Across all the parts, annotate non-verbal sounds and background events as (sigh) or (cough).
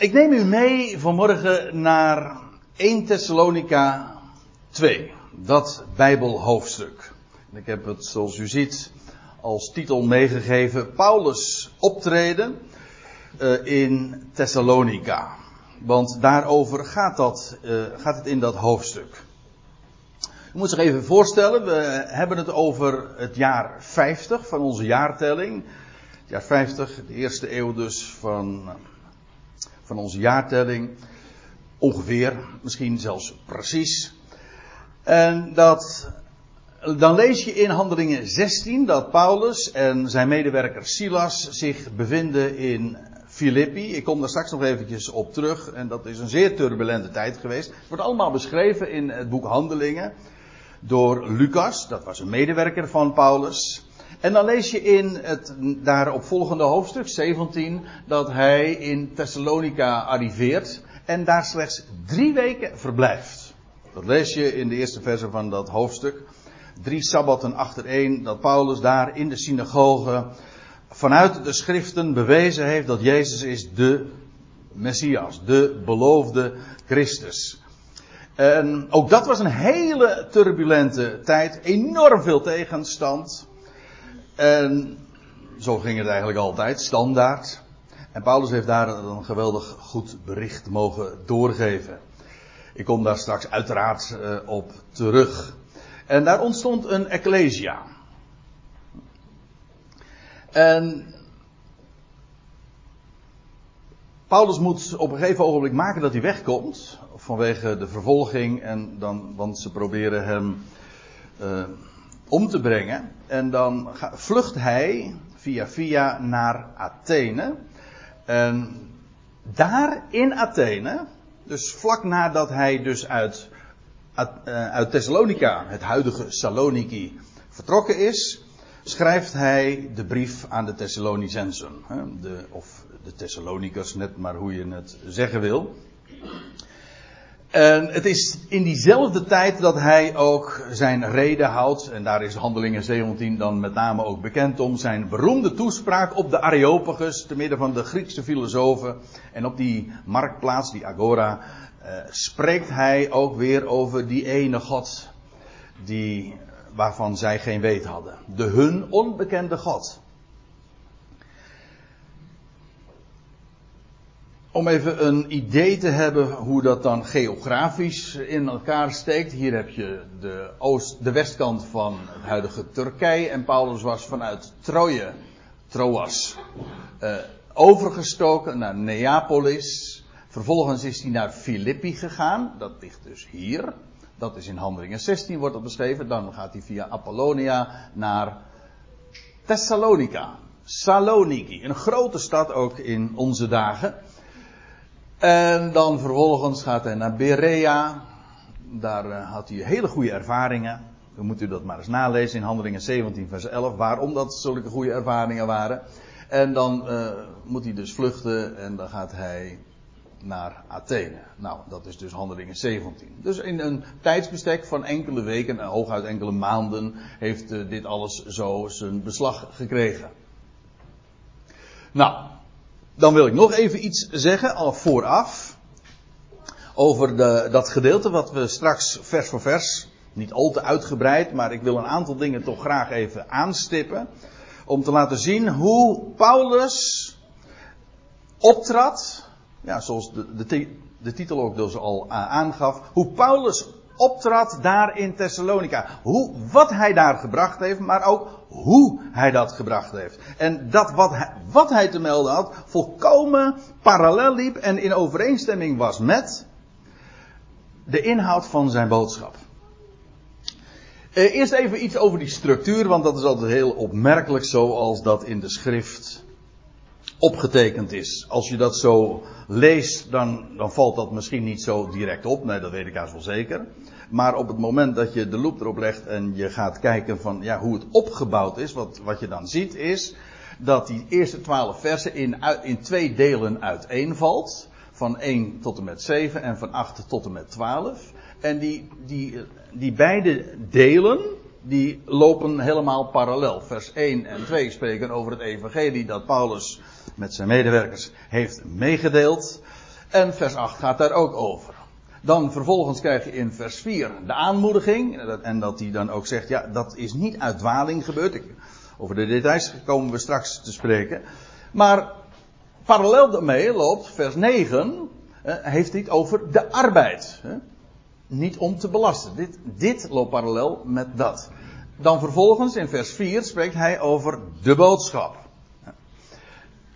Ik neem u mee vanmorgen naar 1 Thessalonica 2, dat Bijbelhoofdstuk. Ik heb het, zoals u ziet, als titel meegegeven: Paulus optreden uh, in Thessalonica. Want daarover gaat, dat, uh, gaat het in dat hoofdstuk. U moet zich even voorstellen, we hebben het over het jaar 50 van onze jaartelling. Het jaar 50, de eerste eeuw dus van van onze jaartelling. Ongeveer, misschien zelfs precies. En dat, dan lees je in Handelingen 16 dat Paulus en zijn medewerker Silas zich bevinden in Filippi. Ik kom daar straks nog eventjes op terug. En dat is een zeer turbulente tijd geweest. Het wordt allemaal beschreven in het boek Handelingen. Door Lucas, dat was een medewerker van Paulus. En dan lees je in het daarop volgende hoofdstuk 17 dat hij in Thessalonica arriveert en daar slechts drie weken verblijft. Dat lees je in de eerste verse van dat hoofdstuk. Drie sabbatten achtereen dat Paulus daar in de synagoge vanuit de schriften bewezen heeft dat Jezus is de Messias, de beloofde Christus. En ook dat was een hele turbulente tijd, enorm veel tegenstand. En zo ging het eigenlijk altijd, standaard. En Paulus heeft daar een geweldig goed bericht mogen doorgeven. Ik kom daar straks uiteraard uh, op terug. En daar ontstond een ecclesia. En Paulus moet op een gegeven ogenblik maken dat hij wegkomt. Vanwege de vervolging. En dan, want ze proberen hem uh, om te brengen. En dan vlucht hij via via naar Athene. En daar in Athene, dus vlak nadat hij dus uit, eh, uit Thessalonica, het huidige Saloniki, vertrokken is, schrijft hij de brief aan de Thessalonicensen. De, of de Thessalonikers, net maar hoe je het zeggen wil. En het is in diezelfde tijd dat hij ook zijn reden houdt, en daar is Handelingen 17 dan met name ook bekend om, zijn beroemde toespraak op de Areopagus, te midden van de Griekse filosofen. En op die marktplaats, die Agora, eh, spreekt hij ook weer over die ene God, die, waarvan zij geen weet hadden. De hun onbekende God. Om even een idee te hebben hoe dat dan geografisch in elkaar steekt. Hier heb je de, oost, de westkant van het huidige Turkije. En Paulus was vanuit Troje, Troas, uh, overgestoken naar Neapolis. Vervolgens is hij naar Filippi gegaan. Dat ligt dus hier. Dat is in Handelingen 16 wordt dat beschreven. Dan gaat hij via Apollonia naar Thessalonica. Saloniki, een grote stad ook in onze dagen. En dan vervolgens gaat hij naar Berea. Daar uh, had hij hele goede ervaringen. Dan moet u dat maar eens nalezen in Handelingen 17, vers 11. Waarom dat zulke goede ervaringen waren. En dan uh, moet hij dus vluchten en dan gaat hij naar Athene. Nou, dat is dus Handelingen 17. Dus in een tijdsbestek van enkele weken, hooguit enkele maanden, heeft dit alles zo zijn beslag gekregen. Nou, dan wil ik nog even iets zeggen, al vooraf. Over de, dat gedeelte wat we straks vers voor vers, niet al te uitgebreid, maar ik wil een aantal dingen toch graag even aanstippen. Om te laten zien hoe Paulus optrad, ja, zoals de, de, de titel ook dus al aangaf, hoe Paulus optrad daar in Thessalonica. Hoe, wat hij daar gebracht heeft, maar ook hoe hij dat gebracht heeft. En dat wat hij, wat hij te melden had, volkomen parallel liep en in overeenstemming was met de inhoud van zijn boodschap. Eh, eerst even iets over die structuur, want dat is altijd heel opmerkelijk zoals dat in de schrift opgetekend is. Als je dat zo leest, dan, dan valt dat misschien niet zo direct op. Nee, dat weet ik haast wel zeker. Maar op het moment dat je de loop erop legt en je gaat kijken van ja, hoe het opgebouwd is, wat, wat je dan ziet is dat die eerste twaalf versen in, in twee delen uiteenvalt. Van 1 tot en met 7 en van 8 tot en met 12. En die, die, die beide delen, die lopen helemaal parallel. Vers 1 en 2 spreken over het evangelie dat Paulus met zijn medewerkers heeft meegedeeld. En vers 8 gaat daar ook over. Dan vervolgens krijg je in vers 4 de aanmoediging. En dat hij dan ook zegt, ja, dat is niet uit dwaling gebeurd. Over de details komen we straks te spreken. Maar parallel daarmee loopt vers 9, eh, heeft hij het over de arbeid. Niet om te belasten. Dit, dit loopt parallel met dat. Dan vervolgens in vers 4 spreekt hij over de boodschap.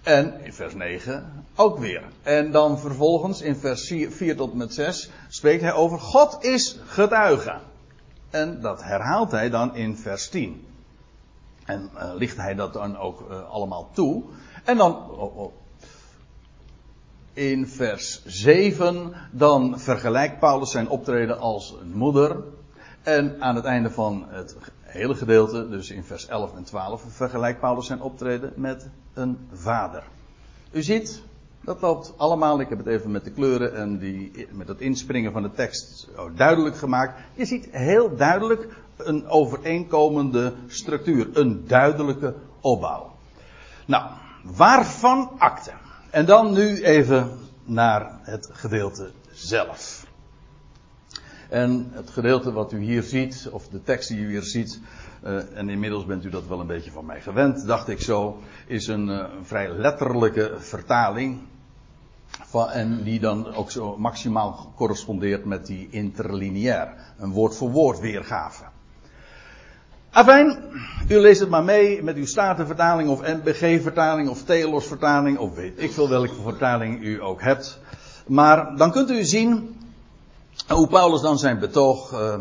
En in vers 9 ook weer. En dan vervolgens in vers 4 tot met 6 spreekt hij over God is getuige. En dat herhaalt hij dan in vers 10. En uh, licht hij dat dan ook uh, allemaal toe. En dan oh, oh, in vers 7 dan vergelijkt Paulus zijn optreden als een moeder. En aan het einde van het hele gedeelte, dus in vers 11 en 12, vergelijkt Paulus zijn optreden met een vader. U ziet, dat loopt allemaal, ik heb het even met de kleuren en die, met het inspringen van de tekst duidelijk gemaakt. Je ziet heel duidelijk een overeenkomende structuur, een duidelijke opbouw. Nou, waarvan akte? En dan nu even naar het gedeelte zelf. En het gedeelte wat u hier ziet, of de tekst die u hier ziet, uh, en inmiddels bent u dat wel een beetje van mij gewend, dacht ik zo, is een, uh, een vrij letterlijke vertaling. Van, en die dan ook zo maximaal correspondeert met die interlineair. Een woord voor woord weergave. Afijn, u leest het maar mee met uw Statenvertaling of NBG-vertaling of Telos-vertaling of weet ik veel welke vertaling u ook hebt. Maar dan kunt u zien hoe Paulus dan zijn betoog uh,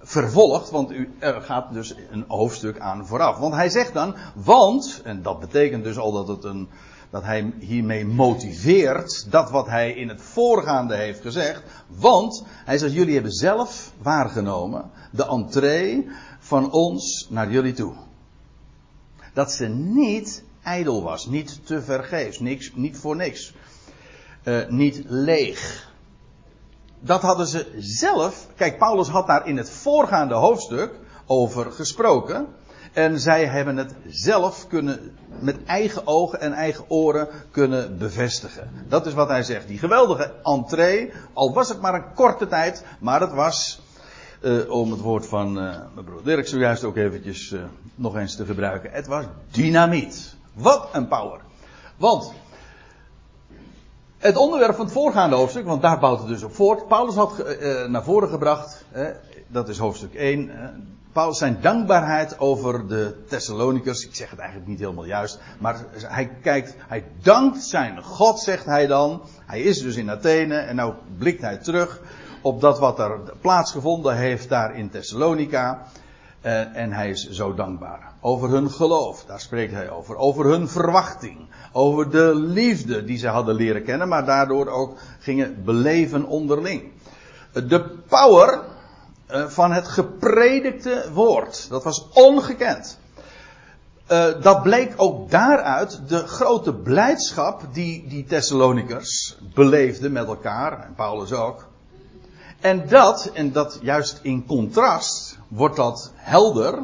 vervolgt, want u, er gaat dus een hoofdstuk aan vooraf. Want hij zegt dan, want, en dat betekent dus al dat, het een, dat hij hiermee motiveert dat wat hij in het voorgaande heeft gezegd. Want hij zegt, jullie hebben zelf waargenomen de entree van ons naar jullie toe. Dat ze niet ijdel was, niet te vergeefs, niks, niet voor niks, uh, niet leeg. Dat hadden ze zelf. Kijk, Paulus had daar in het voorgaande hoofdstuk over gesproken. En zij hebben het zelf kunnen, met eigen ogen en eigen oren kunnen bevestigen. Dat is wat hij zegt. Die geweldige entree, al was het maar een korte tijd, maar het was uh, om het woord van uh, mijn broer Dirk zojuist ook eventjes uh, nog eens te gebruiken. Het was dynamiet. Wat een power. Want het onderwerp van het voorgaande hoofdstuk, want daar bouwt het dus op voort. Paulus had naar voren gebracht, dat is hoofdstuk 1. Paulus zijn dankbaarheid over de Thessalonikers. Ik zeg het eigenlijk niet helemaal juist. Maar hij kijkt, hij dankt zijn God, zegt hij dan. Hij is dus in Athene en nou blikt hij terug op dat wat er plaatsgevonden heeft daar in Thessalonica. Uh, en hij is zo dankbaar. Over hun geloof, daar spreekt hij over. Over hun verwachting. Over de liefde die ze hadden leren kennen, maar daardoor ook gingen beleven onderling. De power uh, van het gepredikte woord. Dat was ongekend. Uh, dat bleek ook daaruit de grote blijdschap die die Thessalonikers beleefden met elkaar. En Paulus ook. En dat, en dat juist in contrast, wordt dat helder.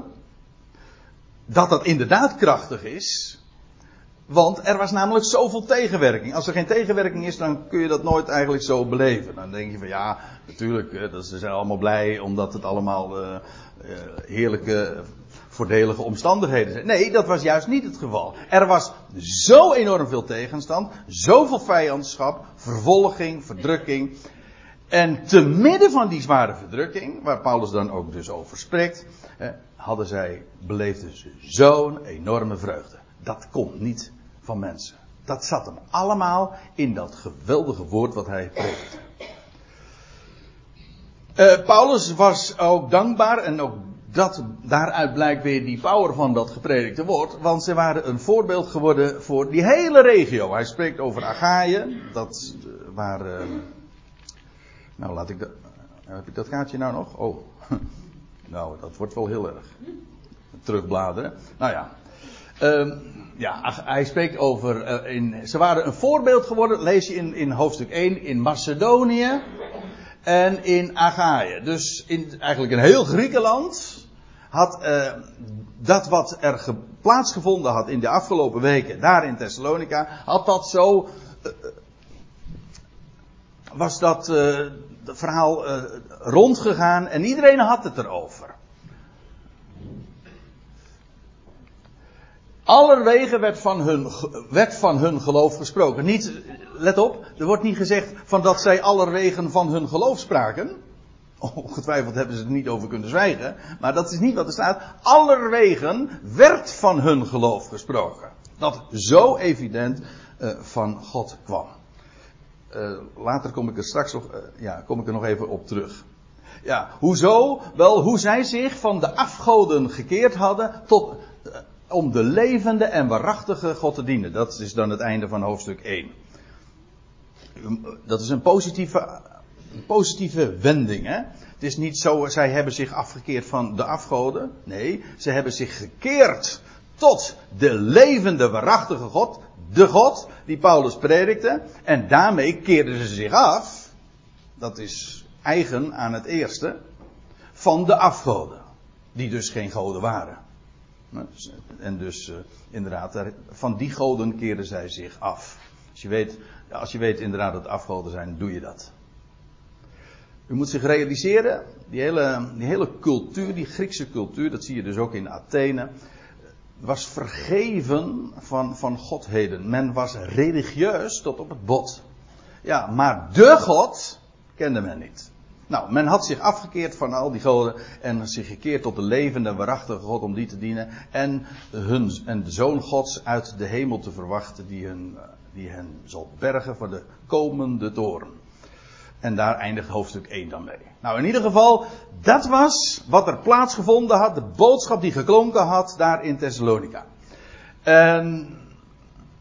Dat dat inderdaad krachtig is. Want er was namelijk zoveel tegenwerking. Als er geen tegenwerking is, dan kun je dat nooit eigenlijk zo beleven. Dan denk je van ja, natuurlijk, dat ze zijn allemaal blij omdat het allemaal uh, heerlijke, voordelige omstandigheden zijn. Nee, dat was juist niet het geval. Er was zo enorm veel tegenstand, zoveel vijandschap, vervolging, verdrukking. En te midden van die zware verdrukking, waar Paulus dan ook dus over spreekt, hadden zij, beleefden ze zo'n enorme vreugde. Dat komt niet van mensen. Dat zat hem allemaal in dat geweldige woord wat hij preekt. Uh, Paulus was ook dankbaar en ook dat, daaruit blijkt weer die power van dat gepredikte woord. Want ze waren een voorbeeld geworden voor die hele regio. Hij spreekt over Achaïe, dat waar. Uh, nou, laat ik dat. Heb ik dat kaartje nou nog? Oh. (laughs) nou, dat wordt wel heel erg. Terugbladeren. Nou ja. Um, ja, hij spreekt over. Uh, in, ze waren een voorbeeld geworden, lees je in, in hoofdstuk 1, in Macedonië en in Achaïe. Dus in eigenlijk een heel Griekenland had uh, dat wat er plaatsgevonden had in de afgelopen weken, daar in Thessalonica, had dat zo was dat uh, verhaal uh, rondgegaan en iedereen had het erover. Allerwege werd van, hun, werd van hun geloof gesproken. Niet, let op, er wordt niet gezegd van dat zij allerwegen van hun geloof spraken. Ongetwijfeld hebben ze er niet over kunnen zwijgen. Maar dat is niet wat er staat. Allerwegen werd van hun geloof gesproken. Dat zo evident uh, van God kwam. Uh, later kom ik er straks nog, uh, ja, kom ik er nog even op terug. Ja, hoezo? Wel, hoe zij zich van de afgoden gekeerd hadden tot, om de levende en waarachtige God te dienen. Dat is dan het einde van hoofdstuk 1. Dat is een positieve, positieve wending. Hè? Het is niet zo, zij hebben zich afgekeerd van de afgoden. Nee, ze hebben zich gekeerd tot de levende, waarachtige God. De God die Paulus predikte. En daarmee keerden ze zich af. Dat is eigen aan het eerste. Van de afgoden. Die dus geen goden waren. En dus uh, inderdaad, van die goden keerden zij zich af. Als je weet, als je weet inderdaad dat afgoden zijn, doe je dat. U moet zich realiseren, die hele, die hele cultuur, die Griekse cultuur, dat zie je dus ook in Athene, was vergeven van, van godheden. Men was religieus tot op het bot. Ja, maar de God kende men niet. Nou, men had zich afgekeerd van al die goden en zich gekeerd tot de levende, waarachtige God om die te dienen en, hun, en de Zoon Gods uit de hemel te verwachten die, hun, die hen zal bergen voor de komende toren. En daar eindigt hoofdstuk 1 dan mee. Nou, in ieder geval, dat was wat er plaatsgevonden had, de boodschap die geklonken had daar in Thessalonica. En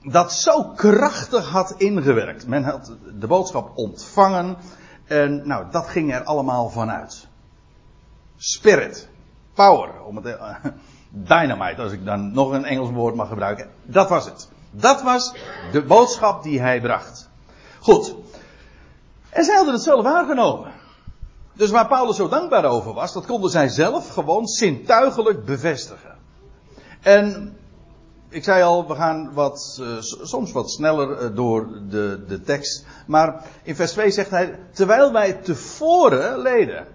dat zo krachtig had ingewerkt. Men had de boodschap ontvangen en nou, dat ging er allemaal vanuit. Spirit, power, om het, uh, (laughs) dynamite, als ik dan nog een Engels woord mag gebruiken. Dat was het. Dat was de boodschap die hij bracht. Goed. En zij hadden het zelf aangenomen. Dus waar Paulus zo dankbaar over was, dat konden zij zelf gewoon zintuigelijk bevestigen. En ik zei al, we gaan wat, uh, soms wat sneller uh, door de, de tekst. Maar in vers 2 zegt hij, terwijl wij tevoren leden.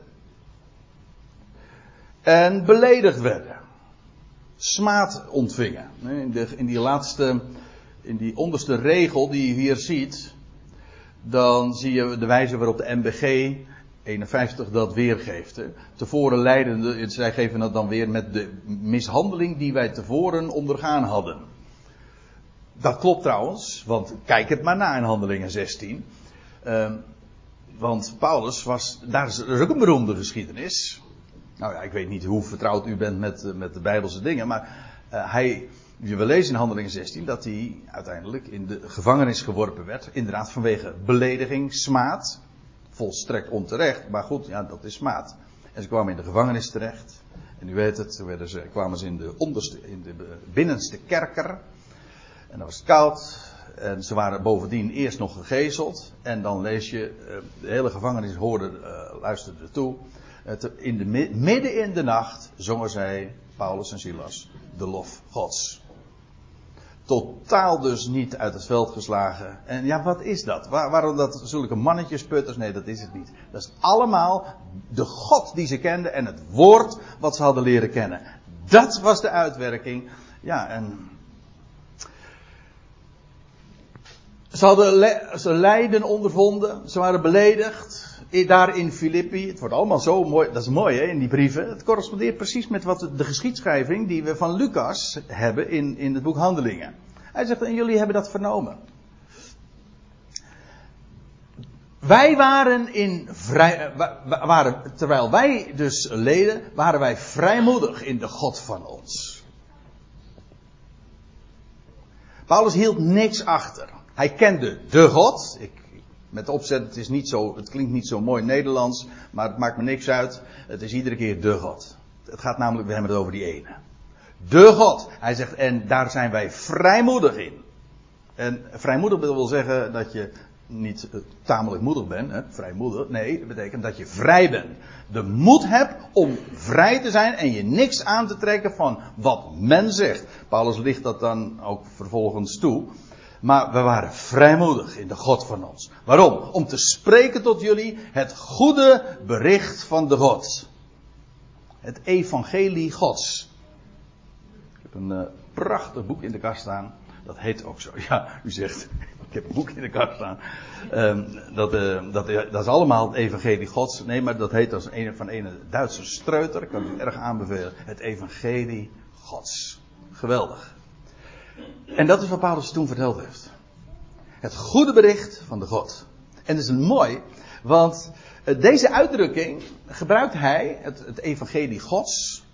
En beledigd werden. Smaad ontvingen. In, de, in die laatste, in die onderste regel die je hier ziet. Dan zie je de wijze waarop de MBG 51 dat weergeeft. Hè. Tevoren leidende, zij geven dat dan weer met de mishandeling die wij tevoren ondergaan hadden. Dat klopt trouwens, want kijk het maar na in Handelingen 16. Uh, ehm, want Paulus was, daar is, een beroemde geschiedenis. Nou ja, ik weet niet hoe vertrouwd u bent met, eh, met de Bijbelse dingen, maar uh, hij, we lezen in Handelingen 16 dat hij uiteindelijk in de gevangenis geworpen werd. Inderdaad vanwege belediging, smaad volstrekt onterecht, maar goed, ja, dat is smaad. En ze kwamen in de gevangenis terecht. En u weet het, werden ze, kwamen ze in de, onderste, in de binnenste kerker. En dan was koud. En ze waren bovendien eerst nog gegezeld. En dan lees je, eh, de hele gevangenis hoorde, uh, luisterde toe. In de, midden in de nacht zongen zij, Paulus en Silas, de lof Gods. Totaal dus niet uit het veld geslagen. En ja, wat is dat? Waar, waarom dat zulke mannetjesputters? Nee, dat is het niet. Dat is allemaal de God die ze kenden en het woord wat ze hadden leren kennen. Dat was de uitwerking. Ja, en. Ze hadden ze lijden ondervonden, ze waren beledigd. Daar in Filippi, het wordt allemaal zo mooi, dat is mooi hè, in die brieven. Het correspondeert precies met wat de geschiedschrijving die we van Lucas hebben in, in het boek Handelingen. Hij zegt, en jullie hebben dat vernomen. Wij waren in vrij, eh, waren, terwijl wij dus leden, waren wij vrijmoedig in de God van ons. Paulus hield niks achter. Hij kende de God. Ik, met opzet, het, is niet zo, het klinkt niet zo mooi Nederlands, maar het maakt me niks uit. Het is iedere keer de God. Het gaat namelijk, we hebben het over die ene. De God. Hij zegt, en daar zijn wij vrijmoedig in. En vrijmoedig wil zeggen dat je niet tamelijk moedig bent, hè? vrijmoedig. Nee, dat betekent dat je vrij bent. De moed hebt om vrij te zijn en je niks aan te trekken van wat men zegt. Paulus ligt dat dan ook vervolgens toe. Maar we waren vrijmoedig in de God van ons. Waarom? Om te spreken tot jullie het goede bericht van de God. Het evangelie Gods. Ik heb een uh, prachtig boek in de kast staan. Dat heet ook zo. (laughs) Ja, u zegt, ik heb een boek in de kast staan. Um, dat, uh, dat, dat, is allemaal het evangelie Gods. Nee, maar dat heet als een van een Duitse streuter. Ik kan het erg aanbevelen. Het evangelie Gods. Geweldig. En dat is wat Paulus toen verteld heeft. Het goede bericht van de God. En dat is mooi, want eh, deze uitdrukking gebruikt hij, het, het evangelie Gods,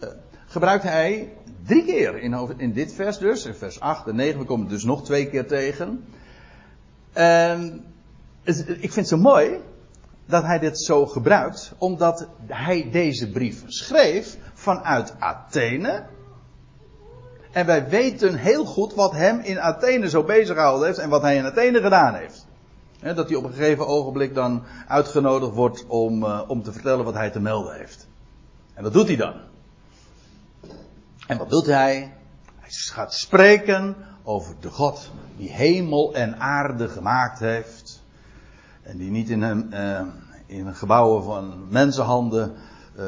uh, gebruikt hij drie keer in, in dit vers dus, in vers 8 en 9, we komen het dus nog twee keer tegen. En ik vind het zo mooi dat hij dit zo gebruikt, omdat hij deze brief schreef vanuit Athene, en wij weten heel goed wat hem in Athene zo bezig gehouden heeft en wat hij in Athene gedaan heeft. dat hij op een gegeven ogenblik dan uitgenodigd wordt om, uh, om te vertellen wat hij te melden heeft. En dat doet hij dan. En wat doet hij? Hij gaat spreken over de God die hemel en aarde gemaakt heeft. En die niet in, een, uh, in gebouwen van mensenhanden uh,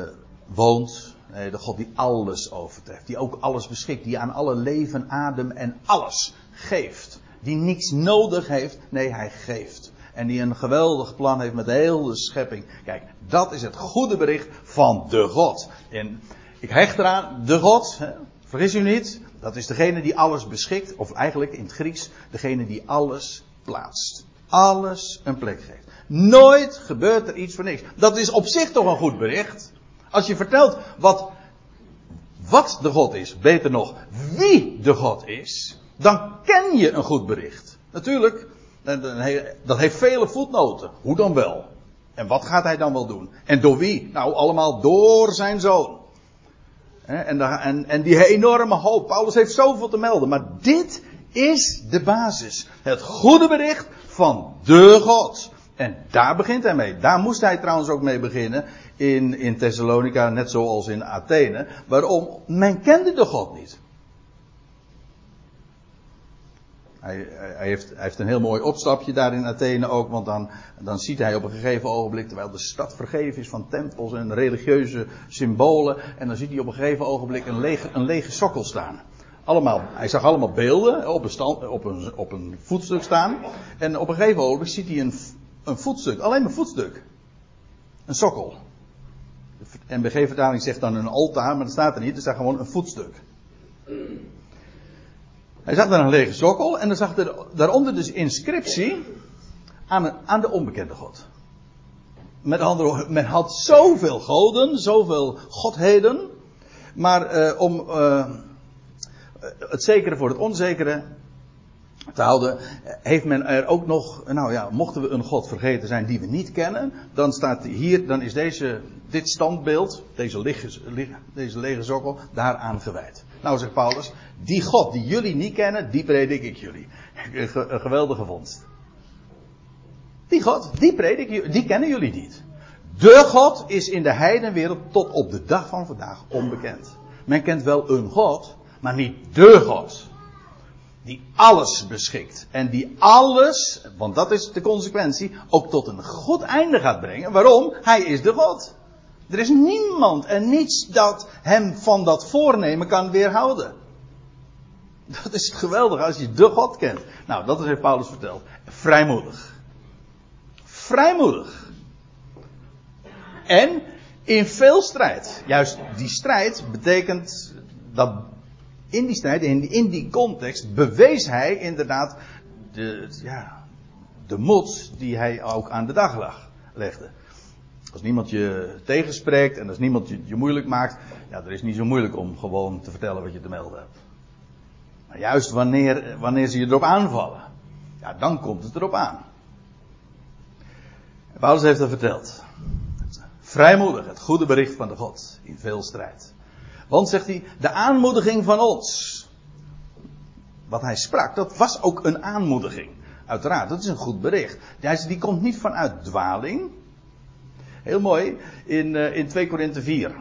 woont. Nee, de God die alles overtreft. Die ook alles beschikt. Die aan alle leven, adem en alles geeft. Die niets nodig heeft. Nee, hij geeft. En die een geweldig plan heeft met de hele schepping. Kijk, dat is het goede bericht van de God. En ik hecht eraan, de God, hè, vergis u niet, dat is degene die alles beschikt. Of eigenlijk in het Grieks, degene die alles plaatst. Alles een plek geeft. Nooit gebeurt er iets voor niks. Dat is op zich toch een goed bericht. Als je vertelt wat, wat de God is, beter nog, wie de God is, dan ken je een goed bericht. Natuurlijk, dat heeft vele voetnoten. Hoe dan wel? En wat gaat hij dan wel doen? En door wie? Nou, allemaal door zijn zoon. En, en, en die enorme hoop. Paulus heeft zoveel te melden. Maar dit is de basis. Het goede bericht van de God. En daar begint hij mee. Daar moest hij trouwens ook mee beginnen in, in Thessalonica, net zoals in Athene. Waarom? Men kende de God niet. Hij, hij, heeft, hij, heeft, een heel mooi opstapje daar in Athene ook, want dan, dan ziet hij op een gegeven ogenblik, terwijl de stad vergeven is van tempels en religieuze symbolen, en dan ziet hij op een gegeven ogenblik een lege, een lege sokkel staan. Allemaal, hij zag allemaal beelden op een, stand, op, een, op een voetstuk staan, en op een gegeven ogenblik ziet hij een, een voetstuk, alleen een voetstuk. Een sokkel. De NBG-vertaling zegt dan een altaar, maar dat staat er niet. Er staat gewoon een voetstuk. Hij zag daar een lege sokkel en dan zag er daaronder dus inscriptie aan, aan de onbekende God. Met andere men had zoveel goden, zoveel godheden. Maar uh, om uh, het zekere voor het onzekere te houden, heeft men er ook nog, nou ja, mochten we een God vergeten zijn die we niet kennen, dan staat hier, dan is deze, dit standbeeld, deze lege, deze lege sokkel, daaraan gewijd. Nou zegt Paulus, die God die jullie niet kennen, die predik ik jullie. Een geweldige vondst. Die God, die predik die kennen jullie niet. De God is in de heidenwereld tot op de dag van vandaag onbekend. Men kent wel een God, maar niet de God die alles beschikt. En die alles, want dat is de consequentie, ook tot een goed einde gaat brengen. Waarom? Hij is de God. Er is niemand en niets dat hem van dat voornemen kan weerhouden. Dat is geweldig als je de God kent. Nou, dat heeft Paulus verteld. Vrijmoedig. Vrijmoedig. En in veel strijd. Juist die strijd betekent dat in die strijd, in, in die context, bewees hij inderdaad de, ja, de die hij ook aan de dag lag, legde. Als niemand je tegenspreekt en als niemand je, je moeilijk maakt, ja, er is niet zo moeilijk om gewoon te vertellen wat je te melden hebt. Maar juist wanneer, wanneer ze je erop aanvallen, ja, dan komt het erop aan. Paulus heeft dat verteld. Vrijmoedig, het goede bericht van de God in veel strijd. Want, zegt hij, de aanmoediging van ons. Wat hij sprak, dat was ook een aanmoediging. Uiteraard, dat is een goed bericht. Die komt niet vanuit dwaling. Heel mooi, in, uh, in 2 Korinthe 4.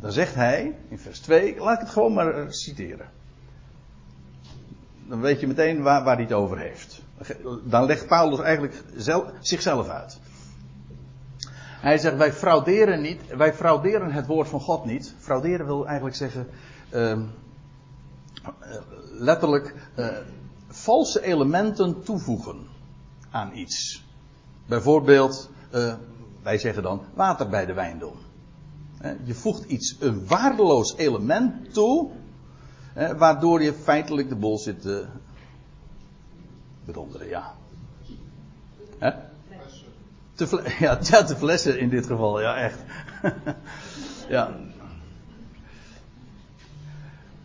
Dan zegt hij, in vers 2, laat ik het gewoon maar citeren. dan weet je meteen waar, waar hij het over heeft. Dan legt Paulus eigenlijk zelf, zichzelf uit. Hij zegt, wij frauderen niet, wij frauderen het woord van God niet. Frauderen wil eigenlijk zeggen, uh, letterlijk, uh, valse elementen toevoegen aan iets. Bijvoorbeeld, uh, wij zeggen dan, water bij de wijn doen. Je voegt iets, een waardeloos element toe, waardoor je feitelijk de bol zit te bedonderen, ja. Hè? Te (laughs) ja, te flessen in dit geval, ja, echt. (laughs) ja.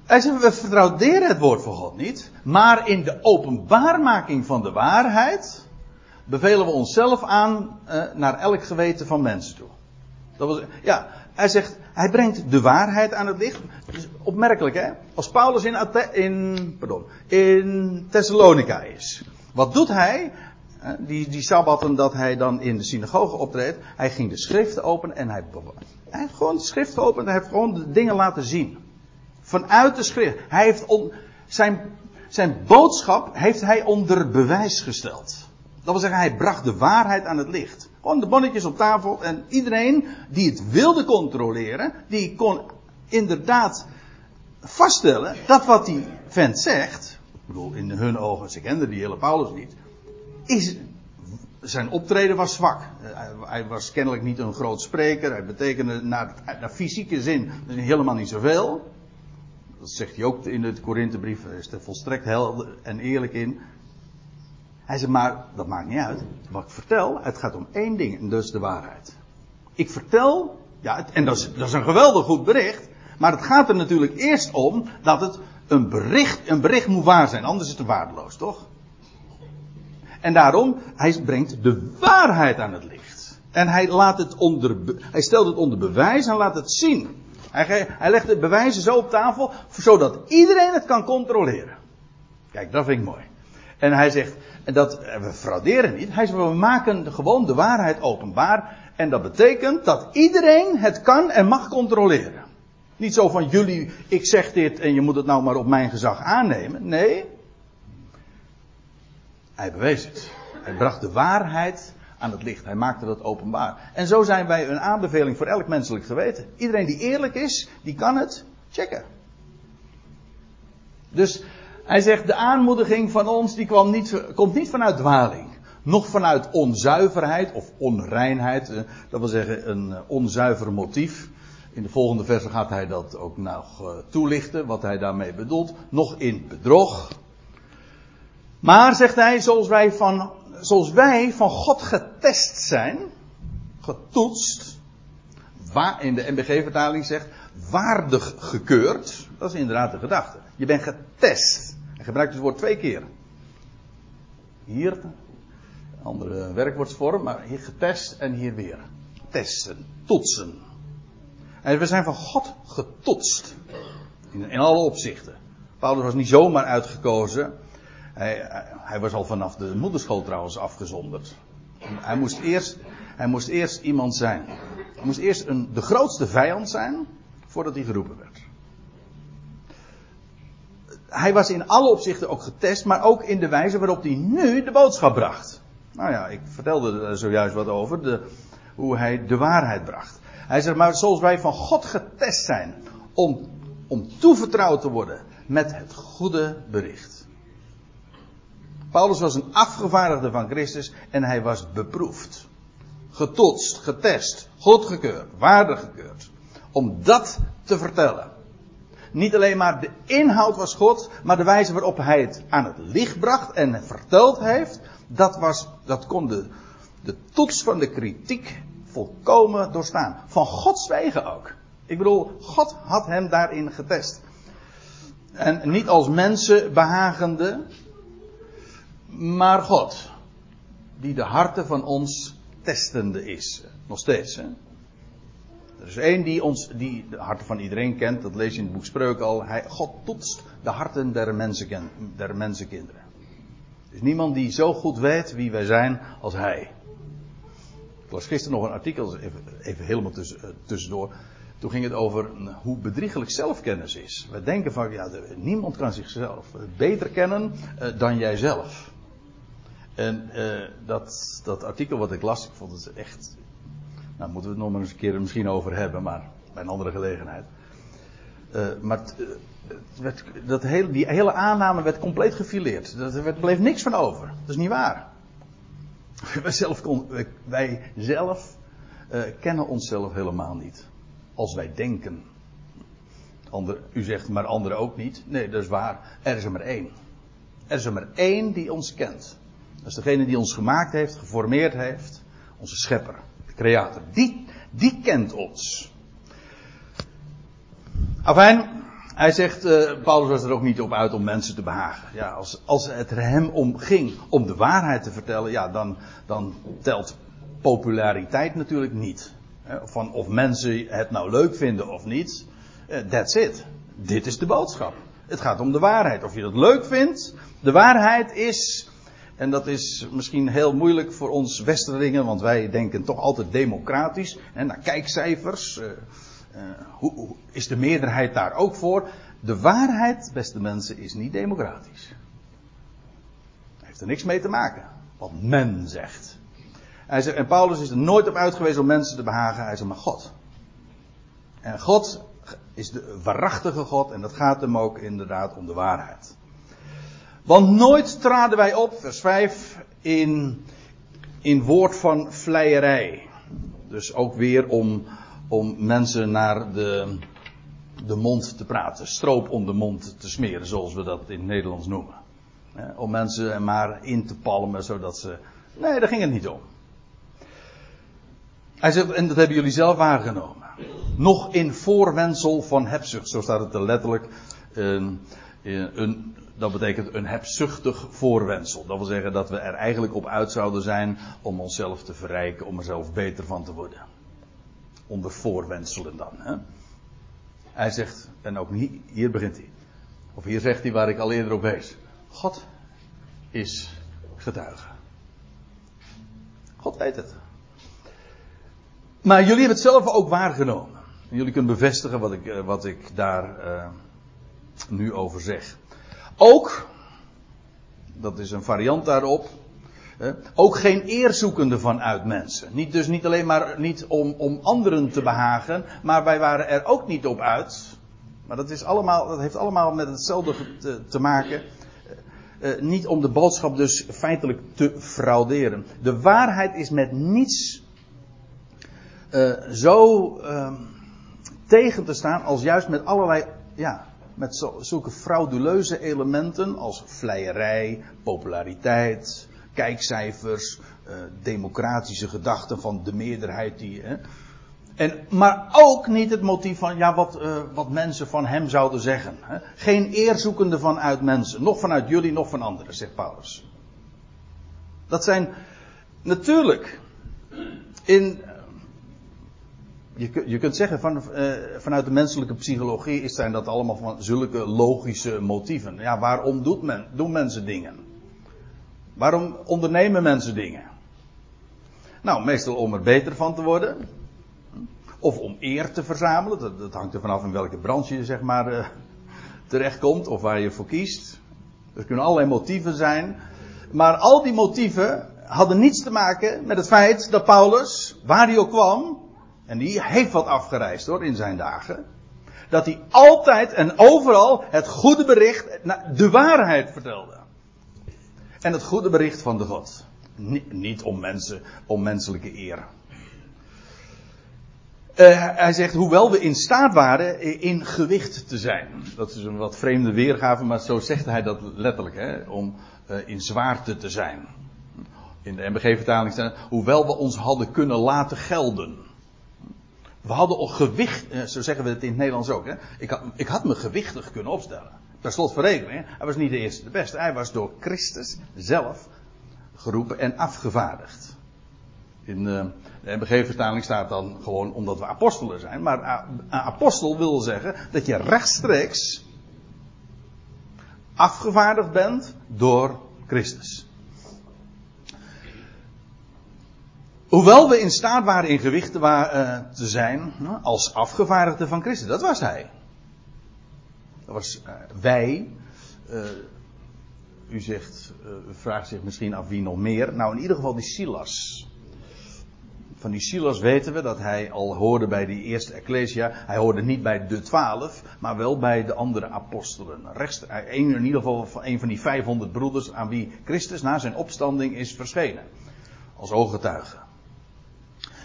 Hij zegt, we vertrouwderen het woord van God niet, maar in de openbaarmaking van de waarheid bevelen we onszelf aan uh, naar elk geweten van mensen toe. Dat was, ja, hij zegt, hij brengt de waarheid aan het licht. Dus opmerkelijk hè. Als Paulus in, in, pardon, in Thessalonica is. Wat doet hij? Die, die sabbatten dat hij dan in de synagoge optreedt. Hij ging de schriften open en hij, hij heeft gewoon de schriften geopend. Hij heeft gewoon de dingen laten zien. Vanuit de schrift. Hij heeft zijn, zijn boodschap heeft hij onder bewijs gesteld. Dat wil zeggen, hij bracht de waarheid aan het licht. Gewoon de bonnetjes op tafel en iedereen die het wilde controleren, die kon inderdaad vaststellen dat wat die vent zegt, ik bedoel in hun ogen, ze kenden die hele Paulus niet, is, zijn optreden was zwak. Hij was kennelijk niet een groot spreker, hij betekende naar, naar fysieke zin helemaal niet zoveel. Dat zegt hij ook in de Korinthebrief, is er volstrekt helder en eerlijk in. Hij zegt, maar dat maakt niet uit. Wat ik vertel, het gaat om één ding, en dat de waarheid. Ik vertel, ja, en dat is, dat is een geweldig goed bericht, maar het gaat er natuurlijk eerst om dat het een bericht, een bericht moet waar zijn, anders is het waardeloos, toch? En daarom, hij brengt de waarheid aan het licht. En hij laat het onder, hij stelt het onder bewijs en laat het zien. Hij, hij legt de bewijzen zo op tafel, zodat iedereen het kan controleren. Kijk, dat vind ik mooi. En hij zegt, dat, eh, we frauderen niet. Hij zegt, we maken gewoon de waarheid openbaar. En dat betekent dat iedereen het kan en mag controleren. Niet zo van jullie, ik zeg dit en je moet het nou maar op mijn gezag aannemen. Nee. Hij bewees het. Hij bracht de waarheid aan het licht. Hij maakte dat openbaar. En zo zijn wij een aanbeveling voor elk menselijk geweten. Iedereen die eerlijk is, die kan het checken. Dus hij zegt, de aanmoediging van ons die kwam niet, komt niet vanuit dwaling. Nog vanuit onzuiverheid of onreinheid. Eh, dat wil zeggen een eh, onzuiver motief. In de volgende verse gaat hij dat ook nog eh, toelichten, wat hij daarmee bedoelt. Nog in bedrog. Maar, zegt hij, zoals wij van, zoals wij van God getest zijn, getoetst, waar, in de MBG-vertaling zegt, waardig gekeurd. Dat is inderdaad de gedachte. Je bent getest. Hij gebruikt het woord twee keer. Hier, andere werkwoordsvorm, maar hier getest en hier weer. Testen, toetsen. En we zijn van God getotst. In, in alle opzichten. Paulus was niet zomaar uitgekozen. Hij, hij, was al vanaf de moederschool trouwens afgezonderd. Hij moest eerst, hij moest eerst iemand zijn. Hij moest eerst een, de grootste vijand zijn voordat hij geroepen werd hij was in alle opzichten ook getest, maar ook in de wijze waarop hij nu de boodschap bracht. Nou ja, ik vertelde er zojuist wat over, de, hoe hij de waarheid bracht. Hij zegt, maar zoals wij van God getest zijn om, om toevertrouwd te worden met het goede bericht. Paulus was een afgevaardigde van Christus en hij was beproefd. Getotst, getest, goedgekeurd, waardegekeurd. Om dat te vertellen. Niet alleen maar de inhoud was God, maar de wijze waarop hij het aan het licht bracht en verteld heeft, dat, was, dat kon de, de toets van de kritiek volkomen doorstaan. Van Gods wegen ook. Ik bedoel, God had hem daarin getest. En niet als mensen behagende, maar God, die de harten van ons testende is. Nog steeds. Hè? Er is één die ons, die de harten van iedereen kent, dat lees je in het boek Spreuken al. Hij, God toetst de harten der, mensen, der mensenkinderen. Er is niemand die zo goed weet wie wij zijn als hij. Ik las gisteren nog een artikel, even, even helemaal eh, tussendoor. Toen ging het over hoe bedriegelijk zelfkennis is. We denken van, ja, niemand kan zichzelf beter kennen uh, dan jijzelf. En uh, dat, dat artikel wat ik las, ik vond het echt. Nou, moeten we het nog maar eens een keer misschien over hebben, maar bij een andere gelegenheid. Uh, maar werd, dat hele, die hele aanname werd compleet gefileerd. Er bleef niks van over. Dat is niet waar. (laughs) Wij zelf, wij zelf uh, kennen onszelf helemaal niet. Als wij denken. Ander, u zegt maar anderen ook niet. Nee, dat is waar. Er is er maar één. Er is er maar één die ons kent. Dat is degene die ons gemaakt heeft, geformeerd heeft. Onze schepper, de creator. Die, die kent ons. Afijn, hij zegt, uh, Paulus was er ook niet op uit om mensen te behagen. Ja, als, als het er hem om ging om de waarheid te vertellen, ja, dan, dan telt populariteit natuurlijk niet. Van of mensen het nou leuk vinden of niet. Uh, that's it. Dit is de boodschap. Het gaat om de waarheid. Of je dat leuk vindt. De waarheid is, en dat is misschien heel moeilijk voor ons Westerlingen, want wij denken toch altijd democratisch. En naar kijkcijfers. Uh, hoe, hoe, is de meerderheid daar ook voor? De waarheid, beste mensen, is niet democratisch. Heeft er niks mee te maken. Wat men zegt. Hij zegt, en Paulus is er nooit op uitgewezen om mensen te behagen. Hij zegt, maar God. En God is de waarachtige God en dat gaat hem ook inderdaad om de waarheid. Want nooit traden wij op, vers 5, in, in woord van vleierij. Dus ook weer om om mensen naar de, de mond te praten. Stroop om de mond te smeren, zoals we dat in het Nederlands noemen. Om mensen maar in te palmen, zodat ze. Nee, daar ging het niet om. Hij zegt, en dat hebben jullie zelf waargenomen. Nog in voorwensel van hebzucht, zo staat het er letterlijk. Een, een, dat betekent een hebzuchtig voorwensel. Dat wil zeggen dat we er eigenlijk op uit zouden zijn om onszelf te verrijken, om er zelf beter van te worden onder voorwenselen dan. Hè? Hij zegt, en ook hier begint hij. Of hier zegt hij waar ik al eerder op wees. God is getuige. God weet het. Maar jullie hebben het zelf ook waargenomen. Jullie kunnen bevestigen wat ik, eh, wat ik daar uh, nu over zeg. Ook, dat is een variant daarop, ook geen eerzoekende vanuit mensen. Niet, dus niet alleen maar niet om, om anderen te behagen, maar wij waren er ook niet op uit. Maar dat, is allemaal, dat heeft allemaal met hetzelfde te, maken. Uh, niet om de boodschap dus feitelijk te frauderen. De waarheid is met niets uh, zo uh, tegen te staan als juist met allerlei, ja, met zulke frauduleuze elementen als vleierij, populariteit, kijkcijfers, uh, democratische gedachten van de meerderheid die. En, maar ook niet het motief van ja, wat, uh, wat mensen van hem zouden zeggen. Hè. Geen eerzoekende vanuit mensen, nog vanuit jullie, nog van anderen, zegt Paulus. Dat zijn natuurlijk in. Je, je kunt zeggen van, uh, vanuit de menselijke psychologie is zijn dat allemaal van zulke logische motieven. Ja, waarom doet men, doen mensen dingen? Waarom ondernemen mensen dingen? Nou, meestal om er beter van te worden. Of om eer te verzamelen. Dat, dat hangt er vanaf in welke branche je zeg maar uh, terechtkomt. Of waar je voor kiest. Er kunnen allerlei motieven zijn. Maar al die motieven hadden niets te maken met het feit dat Paulus, waar hij ook kwam. En die heeft wat afgereisd hoor in zijn dagen. Dat hij altijd en overal het goede bericht, de waarheid vertelde. En het goede bericht van de God. Niet om mensen, om menselijke eer. Uh, hij zegt, hoewel we in staat waren in gewicht te zijn. Dat is een wat vreemde weergave, maar zo zegt hij dat letterlijk, hè, om uh, in zwaarte te zijn. In de MBG-vertaling staat, hoewel we ons hadden kunnen laten gelden. We hadden al gewicht, uh, zo zeggen we het in het Nederlands ook, hè. Ik had, ik had me gewichtig kunnen opstellen per slot van rekening, hij was niet de eerste de beste. Hij was door Christus zelf geroepen en afgevaardigd. In uh, de MBG-vertaling staat dan gewoon omdat we apostelen zijn. Maar een apostel wil zeggen dat je rechtstreeks afgevaardigd bent door Christus. Hoewel we in staat waren in gewicht te, te zijn als afgevaardigde van Christus. Dat was hij. Dat was uh, wij. Uh, u zegt, vraagt zich misschien af wie nog meer. Nou, in ieder geval die Silas. Van die Silas weten we dat hij al hoorde bij die eerste Ecclesia. Hij hoorde niet bij de twaalf, maar wel bij de andere apostelen. Rechts, in ieder geval van een van die 500 broeders aan wie Christus na zijn opstanding is verschenen. Als ooggetuige.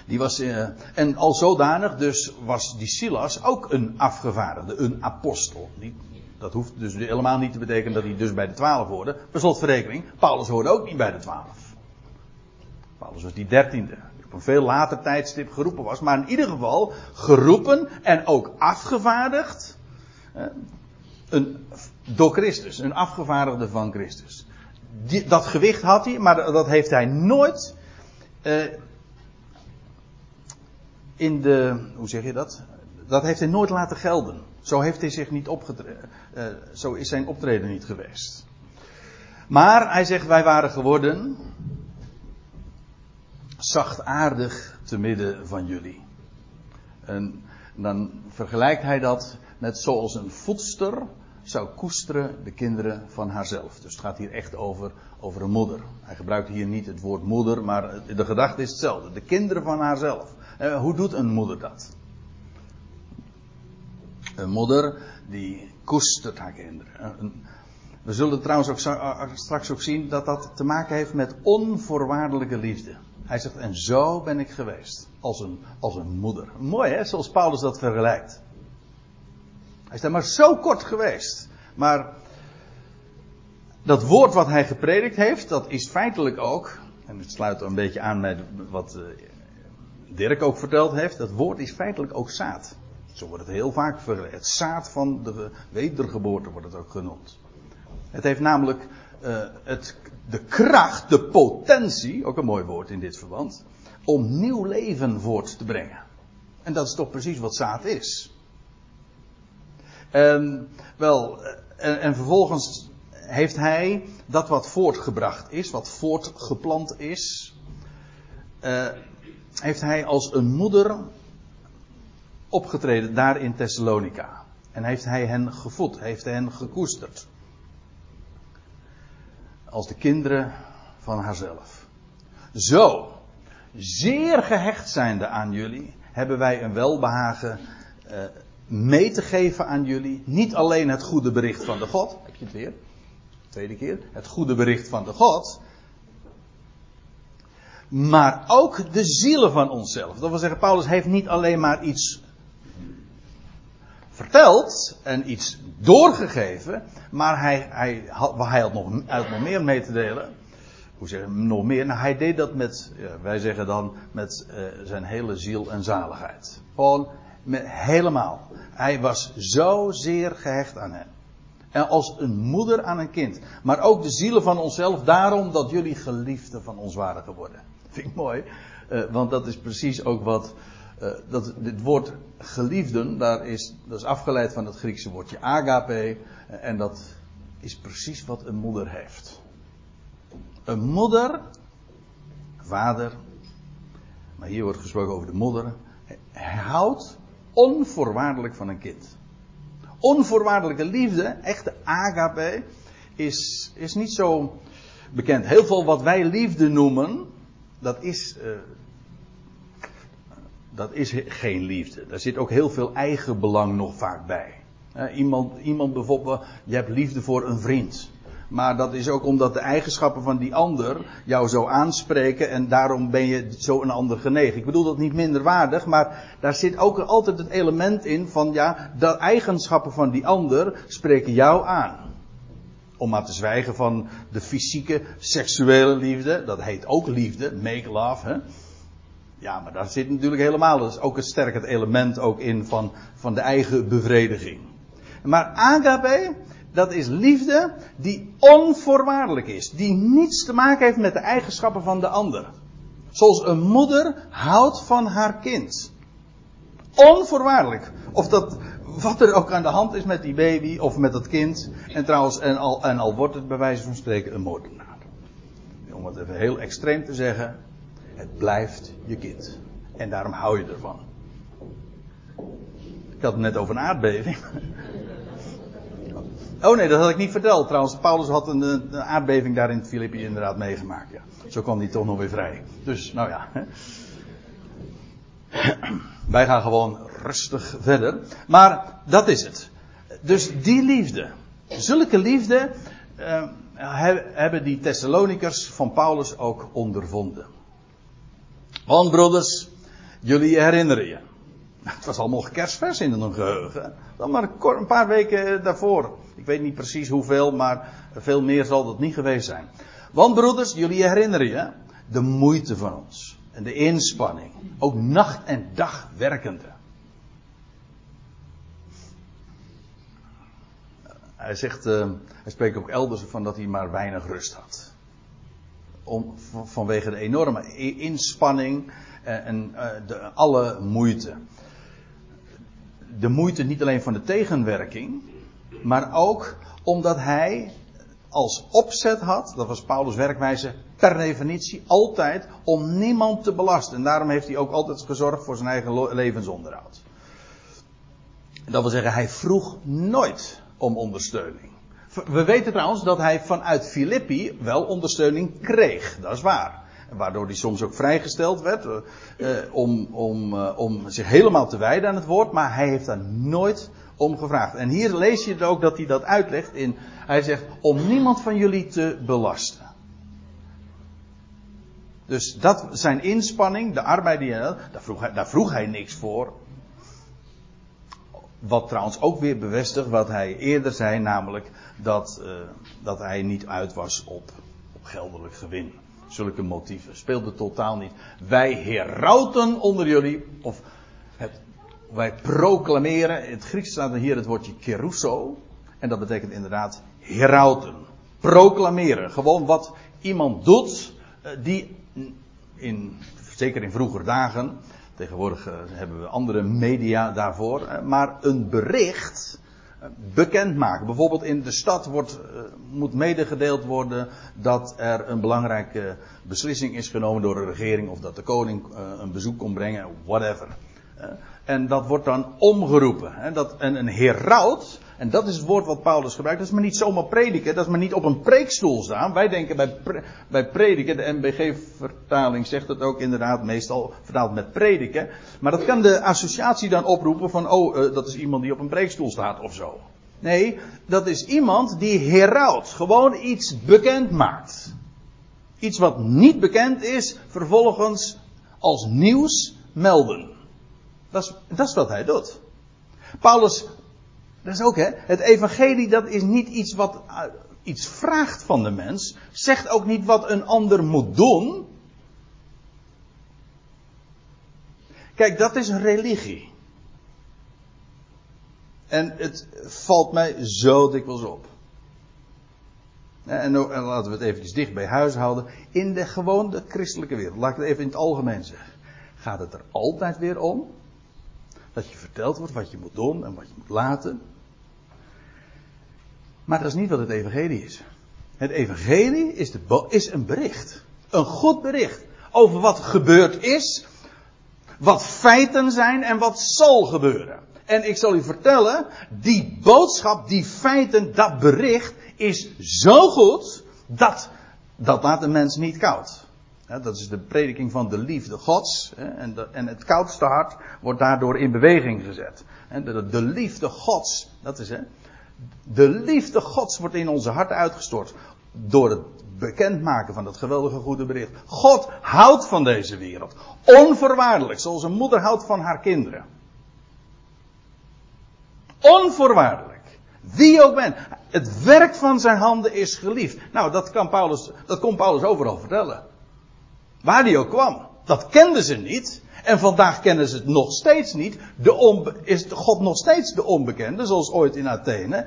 Die was, uh, en al zodanig dus was die Silas ook een afgevaardigde, een apostel. Dat hoeft dus helemaal niet te betekenen dat hij dus bij de twaalf hoorde. Per slotverrekening, Paulus hoorde ook niet bij de twaalf. Paulus was die dertiende. Die op een veel later tijdstip geroepen was. Maar in ieder geval geroepen en ook afgevaardigd. Uh, een, door Christus. Een afgevaardigde van Christus. Die, dat gewicht had hij, maar dat heeft hij nooit uh, in de, hoe zeg je dat? Dat heeft hij nooit laten gelden. Zo heeft hij zich niet opgetreden. Uh, zo is zijn optreden niet geweest. Maar hij zegt, wij waren geworden zachtaardig te midden van jullie. En dan vergelijkt hij dat met zoals een voedster zou koesteren de kinderen van haarzelf. Dus het gaat hier echt over, over een moeder. Hij gebruikt hier niet het woord moeder, maar de gedachte is hetzelfde. De kinderen van haarzelf. Uh, hoe doet een moeder dat? Een moeder die koestert haar kinderen. We zullen trouwens ook straks ook zien dat dat te maken heeft met onvoorwaardelijke liefde. Hij zegt, en zo ben ik geweest. Als een, als een moeder. Mooi hè, zoals Paulus dat vergelijkt. Hij is daar maar zo kort geweest. Maar dat woord wat hij gepredikt heeft, dat is feitelijk ook, en het sluit een beetje aan met wat Dirk ook verteld heeft, dat woord is feitelijk ook zaad. Zo wordt het heel vaak. Het zaad van de wedergeboorte wordt het ook genoemd. Het heeft namelijk uh, het, de kracht, de potentie, ook een mooi woord in dit verband, om nieuw leven voort te brengen. En dat is toch precies wat zaad is. En, wel, en, en vervolgens heeft hij dat wat voortgebracht is, wat voortgeplant is, uh, heeft hij als een moeder opgetreden daar in Thessalonica. En heeft hij hen gevoed, heeft hen gekoesterd. Als de kinderen van haarzelf. Zo, zeer gehecht zijnde aan jullie, hebben wij een welbehagen uh, mee te geven aan jullie. Niet alleen het goede bericht van de God, heb je het weer? Tweede keer, het goede bericht van de God maar ook de zielen van onszelf. Dat wil zeggen, Paulus heeft niet alleen maar iets verteld en iets doorgegeven, maar hij, hij, hij had, nog, hij meer mee te delen. Hoe zeggen nog meer? Nou, hij deed dat met, wij zeggen dan, met uh, zijn hele ziel en zaligheid. Gewoon met, helemaal. Hij was zo zeer gehecht aan hem. En als een moeder aan een kind. Maar ook de zielen van onszelf, daarom dat jullie geliefden van ons waren geworden. (laughs) Vind ik mooi. Uh, want dat is precies ook wat. Uh, dat, dit woord geliefden, daar is, dat is afgeleid van het Griekse woordje agape. Uh, en dat is precies wat een moeder heeft. Een moeder, vader, maar hier wordt gesproken over de moeder, houdt onvoorwaardelijk van een kind. Onvoorwaardelijke liefde, echte agape, is, is niet zo bekend. Heel veel wat wij liefde noemen, dat is, uh, dat is geen liefde. Daar zit ook heel veel eigen belang nog vaak bij. Uh, iemand, iemand bijvoorbeeld, je hebt liefde voor een vriend. Maar dat is ook omdat de eigenschappen van die ander jou zo aanspreken en daarom ben je zo een ander genegen. Ik bedoel dat niet minder waardig, maar daar zit ook altijd het element in van ja, de eigenschappen van die ander spreken jou aan. Om maar te zwijgen van de fysieke, seksuele liefde. Dat heet ook liefde, make love. Hè? Ja, maar daar zit natuurlijk helemaal dus ook een sterk het element ook in van, van de eigen bevrediging. Maar agape, dat is liefde die onvoorwaardelijk is. Die niets te maken heeft met de eigenschappen van de ander. Zoals een moeder houdt van haar kind. Onvoorwaardelijk. Of dat, wat er ook aan de hand is met die baby of met dat kind. En trouwens, en al, en al wordt het bij wijze van spreken een moordenaar. Om het even heel extreem te zeggen. Het blijft je kind. En daarom hou je ervan. Ik had het net over een aardbeving. Oh nee, dat had ik niet verteld. Trouwens, Paulus had een, een aardbeving daar in Filippi inderdaad meegemaakt. Ja. Zo kwam hij toch nog weer vrij. Dus, nou ja. (clears throat) Wij gaan gewoon rustig verder. Maar dat is het. Dus die liefde. Zulke liefde uh, hebben die Thessalonikers van Paulus ook ondervonden. Want broeders, jullie herinneren je. Het was allemaal kerstvers in hun geheugen. Dan maar een paar weken daarvoor. Ik weet niet precies hoeveel, maar veel meer zal dat niet geweest zijn. Want broeders, jullie herinneren je de moeite van ons. En de inspanning. Ook nacht en dag werkende. Hij zegt, uh, hij spreekt ook elders van dat hij maar weinig rust had. Om, vanwege de enorme inspanning en, en uh, de, alle moeite. De moeite niet alleen van de tegenwerking, maar ook omdat hij als opzet had, dat was Paulus' werkwijze, per definitie altijd om niemand te belasten. En daarom heeft hij ook altijd gezorgd voor zijn eigen levensonderhoud. Dat wil zeggen, hij vroeg nooit om ondersteuning. We weten trouwens dat hij vanuit Filippi wel ondersteuning kreeg, dat is waar. Waardoor hij soms ook vrijgesteld werd eh, om, om, eh, om zich helemaal te wijden aan het woord, maar hij heeft daar nooit om gevraagd. En hier lees je ook dat hij dat uitlegt in, hij zegt, om niemand van jullie te belasten. Dus dat zijn inspanning, de arbeid die hij had, daar vroeg hij, daar vroeg hij niks voor. Wat trouwens ook weer bevestigt wat hij eerder zei, namelijk dat, dat hij niet uit was op, op geldelijk gewin. Zulke motieven speelde totaal niet. Wij herauten onder jullie, of het, wij proclameren, in het Grieks staat er hier het woordje keruso, en dat betekent inderdaad herauten. Proclameren, gewoon wat iemand doet, uh, die in, zeker in vroeger dagen, Tegenwoordig uh, hebben we andere media daarvoor. Uh, maar een bericht bekendmaken. Bijvoorbeeld in de stad wordt, moet medegedeeld worden dat er een belangrijke beslissing is genomen door de regering. Of dat de koning een bezoek komt brengen. Whatever. en dat wordt dan omgeroepen. Hè, dat, en een heraut en dat is het woord wat Paulus gebruikt. Dat is maar niet zomaar prediken. Dat is maar niet op een preekstoel staan. Wij denken bij, bij prediken. De MBG-vertaling zegt het ook inderdaad meestal vertaald met prediken. Maar dat kan de associatie dan oproepen van, oh, uh, dat is iemand die op een preekstoel staat of zo. Nee, dat is iemand die heraut. Gewoon iets bekend maakt. Iets wat niet bekend is, vervolgens als nieuws melden. Dat is, dat is wat hij doet. Paulus dat is ook hè. Het evangelie dat is niet iets wat uh, iets vraagt van de mens. Zegt ook niet wat een ander moet doen. Kijk, dat is een religie. En het valt mij zo dikwijls op. En, laten we het eventjes dicht bij huis houden. In de gewone christelijke wereld, laat ik het even in het algemeen zeggen. Gaat het er altijd weer om dat je verteld wordt wat je moet doen en wat je moet laten. Maar dat is niet wat het evangelie is. Het evangelie is, de, is een bericht. Een goed bericht. Over wat gebeurd is. Wat feiten zijn en wat zal gebeuren. En ik zal u vertellen, die boodschap, die feiten, dat bericht is zo goed, dat, dat laat de mens niet koud. dat is de prediking van de liefde gods. En, het koudste hart wordt daardoor in beweging gezet. De, de liefde gods, dat is hè, de liefde Gods wordt in onze harten uitgestort. Door het bekendmaken van dat geweldige goede bericht. God houdt van deze wereld. Onvoorwaardelijk. Zoals een moeder houdt van haar kinderen. Onvoorwaardelijk. Wie ook bent. Het werk van zijn handen is geliefd. Nou, dat kan Paulus, dat kon Paulus overal vertellen. Waar hij ook kwam. Dat kenden ze niet. En vandaag kennen ze het nog steeds niet. De is God nog steeds de onbekende, zoals ooit in Athene.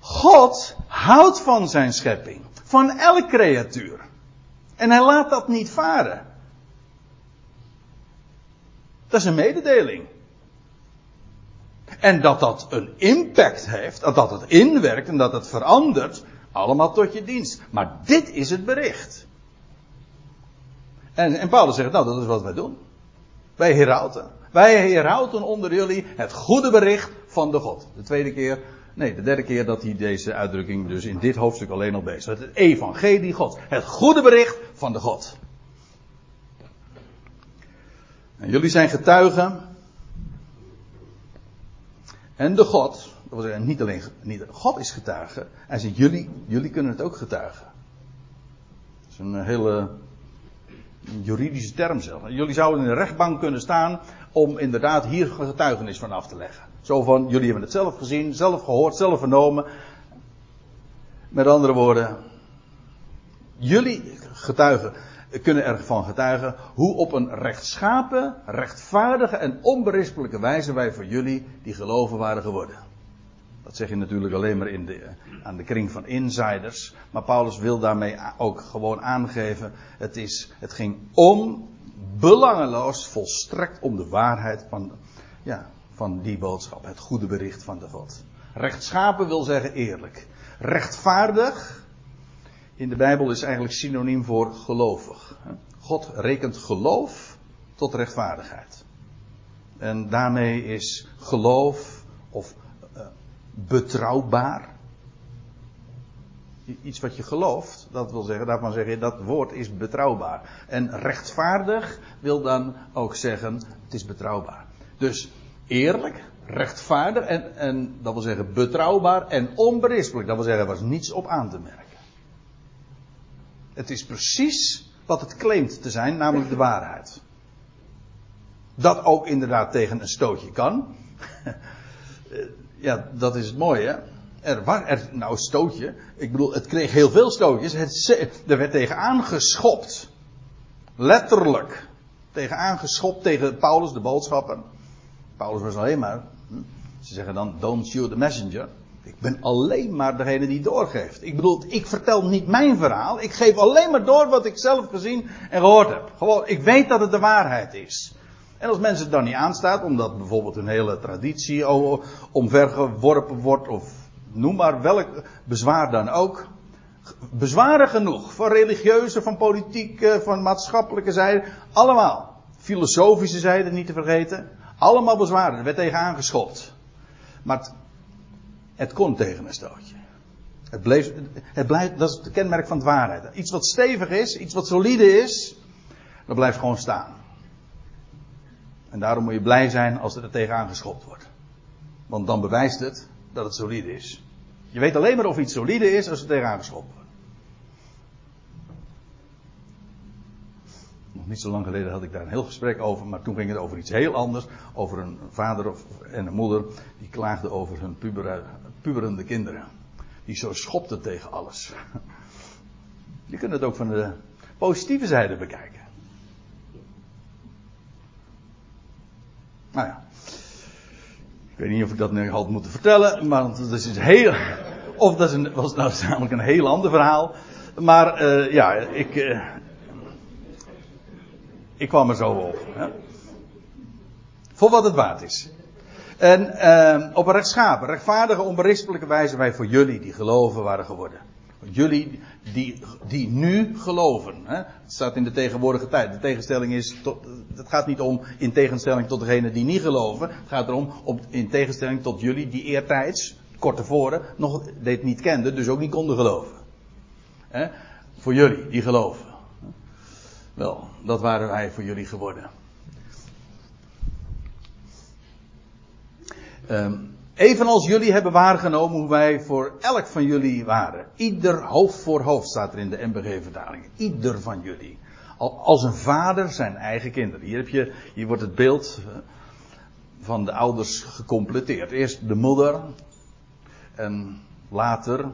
God houdt van zijn schepping. Van elk creatuur. En hij laat dat niet varen. Dat is een mededeling. En dat dat een impact heeft, dat het inwerkt en dat het verandert, allemaal tot je dienst. Maar dit is het bericht. En, en Paulus zegt, nou dat is wat wij doen. Wij herauten. Wij herauten onder jullie het goede bericht van de God. De tweede keer, nee, de derde keer dat hij deze uitdrukking dus in dit hoofdstuk alleen al bezig. Het evangelie God. Het goede bericht van de God. En jullie zijn getuigen. En de God, dat zeggen niet alleen, niet, God is getuige. Hij zegt jullie, jullie kunnen het ook getuigen. Dat is een hele juridische term zelf. Jullie zouden in de rechtbank kunnen staan om inderdaad hier getuigenis van af te leggen. Zo van, jullie hebben het zelf gezien, zelf gehoord, zelf vernomen. Met andere woorden, jullie getuigen kunnen ervan getuigen hoe op een rechtschapen, rechtvaardige en onberispelijke wijze wij voor jullie die geloven waren geworden. Dat zeg je natuurlijk alleen maar in de, aan de kring van insiders. Maar Paulus wil daarmee ook gewoon aangeven: het, is, het ging om, belangeloos, volstrekt om de waarheid van, ja, van die boodschap. Het goede bericht van de God. Rechtschapen wil zeggen eerlijk. Rechtvaardig in de Bijbel is eigenlijk synoniem voor gelovig. God rekent geloof tot rechtvaardigheid. En daarmee is geloof of betrouwbaar. Iets wat je gelooft, dat wil zeggen, daarvan zeg je dat woord is betrouwbaar. En rechtvaardig wil dan ook zeggen, het is betrouwbaar. Dus eerlijk, rechtvaardig en, en dat wil zeggen betrouwbaar en onberispelijk. Dat wil zeggen, er was niets op aan te merken. Het is precies wat het claimt te zijn, namelijk de waarheid. Dat ook inderdaad tegen een stootje kan. (laughs) ja, dat is het mooie. Er was er, nou stootje. Ik bedoel, het kreeg heel veel stootjes. Het, er werd tegen aangeschopt. Letterlijk. Tegen aangeschopt tegen Paulus, de boodschapper. Paulus was alleen maar. Hm, ze zeggen dan, don't shoot the messenger. Ik ben alleen maar degene die doorgeeft. Ik bedoel, ik vertel niet mijn verhaal. Ik geef alleen maar door wat ik zelf gezien en gehoord heb. Gewoon, ik weet dat het de waarheid is. En als mensen het dan niet aanstaat, omdat bijvoorbeeld een hele traditie omvergeworpen wordt, of noem maar welk bezwaar dan ook. Bezwaren genoeg. Van religieuze, van politiek, van maatschappelijke zijde. Allemaal. Filosofische zijde niet te vergeten. Allemaal bezwaren. Er werd tegen aangeschopt. Maar het kon tegen een stootje. Het, bleef, het blijft, dat is het kenmerk van het waarheid. Iets wat stevig is, iets wat solide is, dat blijft gewoon staan. En daarom moet je blij zijn als er tegenaan geschopt wordt. Want dan bewijst het dat het solide is. Je weet alleen maar of iets solide is als er tegenaan geschopt wordt. Nog niet zo lang geleden had ik daar een heel gesprek over, maar toen ging het over iets heel anders. Over een vader en een moeder die klaagden over hun puber, puberende kinderen. Die zo schopten tegen alles. (laughs) Je kunt het ook van de positieve zijde bekijken. Nou ja. Ik weet niet of ik dat nu had moeten vertellen, maar dat is heel. Of dat is was nou (laughs) namelijk een heel ander verhaal. Maar uh, ja, ik. Uh, ik kwam er zo op. Hè? Voor wat het waard is. En uh, op een rechtschapen, rechtvaardige, onberispelijke wijze wij voor jullie die geloven waren geworden. Jullie die, die nu geloven. Hè? Het staat in de tegenwoordige tijd. De tegenstelling is, tot, het gaat niet om in tegenstelling tot degene die niet geloven. Het gaat erom om, in tegenstelling tot jullie die eertijds, kort tevoren, nog dit niet kenden, dus ook niet konden geloven. Hè? Voor jullie die geloven. Wel, dat waren wij voor jullie geworden. Um, evenals jullie hebben waargenomen hoe wij voor elk van jullie waren. Ieder hoofd voor hoofd staat er in de MBG-vertaling. Ieder van jullie. Als een vader zijn eigen kinderen. Hier, heb je, hier wordt het beeld eh, van de ouders gecompleteerd. Eerst de moeder. En later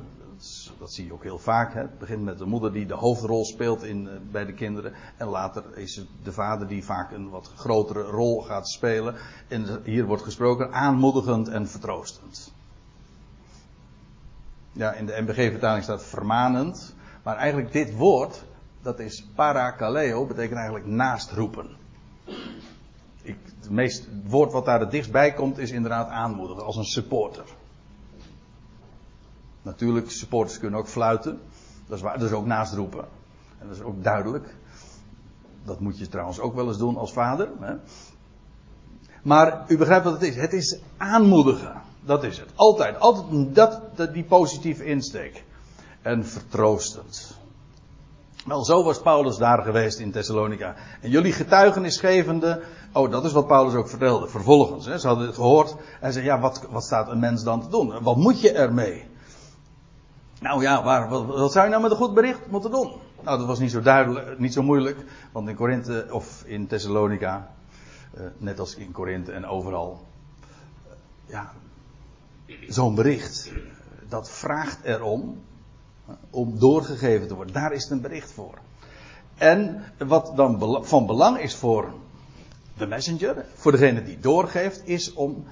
dat zie je ook heel vaak. Hè. Het begint met de moeder die de hoofdrol speelt in, eh, bij de kinderen. En later is het de vader die vaak een wat grotere rol gaat spelen. En hier wordt gesproken aanmoedigend en vertroostend. Ja, in de MBG-vertaling staat vermanend. Maar eigenlijk dit woord, dat is parakaleo, betekent eigenlijk naastroepen. Ik, het, meest, woord wat daar het dichtst bij komt is inderdaad aanmoedigen, als een supporter. Natuurlijk, supporters kunnen ook fluiten. Dat is, waar, dat is ook naast roepen. En dat is ook duidelijk. Dat moet je trouwens ook wel eens doen als vader. Hè? Maar u begrijpt wat het is. Het is aanmoedigen. Dat is het. Altijd. Altijd dat, dat die positieve insteek. En vertroostend. Wel, zo was Paulus daar geweest in Thessalonica. En jullie getuigenisgevende. Oh, dat is wat Paulus ook vertelde. Vervolgens. Hè, ze hadden het gehoord. En zei: Ja, wat, wat staat een mens dan te doen? Wat moet je ermee? Nou ja, waar, wat, zou je nou met een goed bericht moeten doen? Nou, dat was niet zo duidelijk, niet zo moeilijk. Want in Korinthe of in Thessalonica. Uh, net als in Korinthe en overal. Uh, ja, zo'n bericht. Dat vraagt erom om doorgegeven te worden. Daar is het een bericht voor. En wat dan van belang is voor de messenger, voor degene die doorgeeft, is om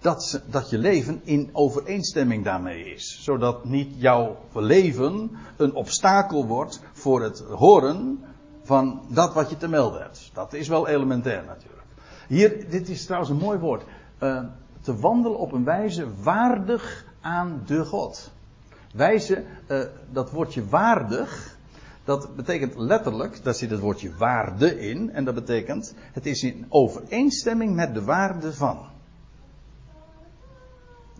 dat, dat je leven in overeenstemming daarmee is. Zodat niet jouw leven een obstakel wordt voor het horen van dat wat je te melden hebt. Dat is wel elementair natuurlijk. Hier, dit is trouwens een mooi woord. Uh, te wandelen op een wijze waardig aan de God. Wijze, uh, dat woordje waardig, dat betekent letterlijk, daar zit het woordje waarde in, en dat betekent, het is in overeenstemming met de waarde van.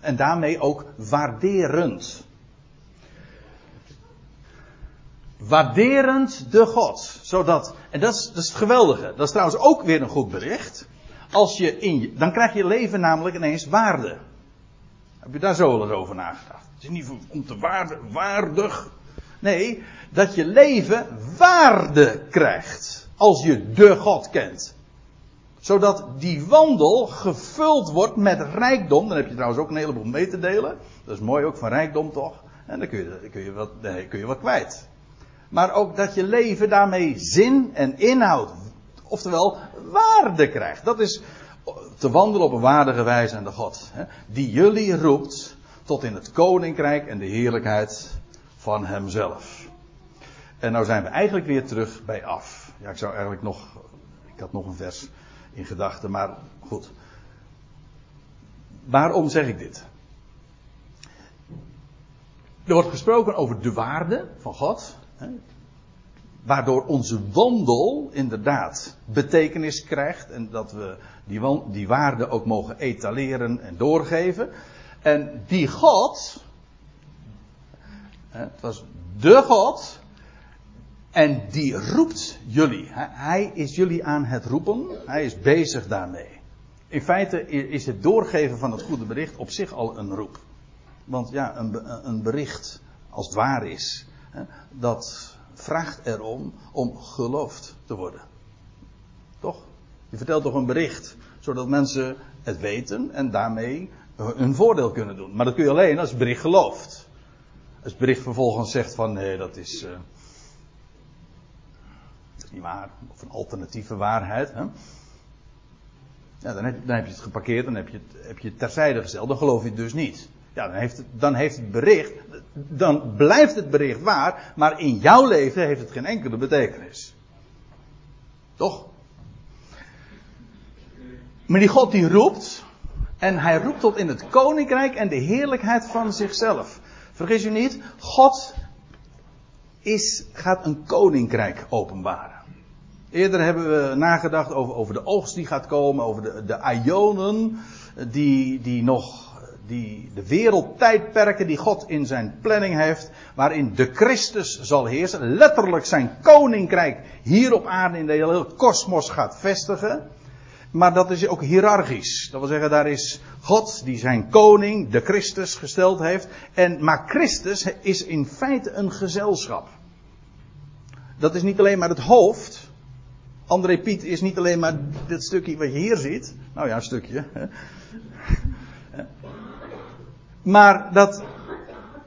En daarmee ook waarderend. Waarderend de God. Zodat, en dat is, dat is het geweldige. Dat is trouwens ook weer een goed bericht. Als je in je, dan krijg je leven namelijk ineens waarde. Heb je daar zo wel eens over nagedacht? Het is niet om te waarde, waardig. Nee, dat je leven waarde krijgt. Als je de God kent. Zodat die wandel gevuld wordt met rijkdom. Dan heb je trouwens ook een heleboel mee te delen. Dat is mooi ook van rijkdom toch? En dan kun je, kun je, wat, kun je wat kwijt. Maar ook dat je leven daarmee zin en inhoud, oftewel waarde krijgt. Dat is te wandelen op een waardige wijze aan de God. Hè, die jullie roept tot in het koninkrijk en de heerlijkheid van Hemzelf. En nou zijn we eigenlijk weer terug bij af. Ja, ik zou eigenlijk nog. Ik had nog een vers in gedachten, maar goed. Waarom zeg ik dit? Er wordt gesproken over de waarde van God. Hè, waardoor onze wandel inderdaad betekenis krijgt en dat we die, die waarde ook mogen etaleren en doorgeven. En die God, het was de God, en die roept jullie. Hij is jullie aan het roepen, hij is bezig daarmee. In feite is het doorgeven van het goede bericht op zich al een roep. Want ja, een, een bericht, als het waar is, dat vraagt erom om geloofd te worden. Toch? Je vertelt toch een bericht, zodat mensen het weten en daarmee hun voordeel kunnen doen. Maar dat kun je alleen als het bericht gelooft. Als het bericht vervolgens zegt van nee, dat is, dat niet waar, of een alternatieve waarheid. Hè? Ja, dan, heb, je het geparkeerd, dan heb je het, heb je terzijde gesteld, dan geloof je het dus niet. Ja, dan heeft, het, dan heeft het bericht, dan blijft het bericht waar, maar in jouw leven heeft het geen enkele betekenis. Toch? Maar die God die roept, en hij roept tot in het koninkrijk en de heerlijkheid van zichzelf. Vergis u niet, God is, gaat een koninkrijk openbaren. Eerder hebben we nagedacht over, over de oogst die gaat komen, over de, de Ionen die, die nog die, de wereldtijdperken die God in zijn planning heeft, waarin de Christus zal heersen, letterlijk zijn koninkrijk hier op aarde in de hele kosmos gaat vestigen. Maar dat is ook hiërarchisch. Dat wil zeggen, daar is God die zijn koning, de Christus, gesteld heeft. En, maar Christus is in feite een gezelschap. Dat is niet alleen maar het hoofd. André Piet is niet alleen maar dit stukje wat je hier ziet. Nou ja, een stukje. Maar dat,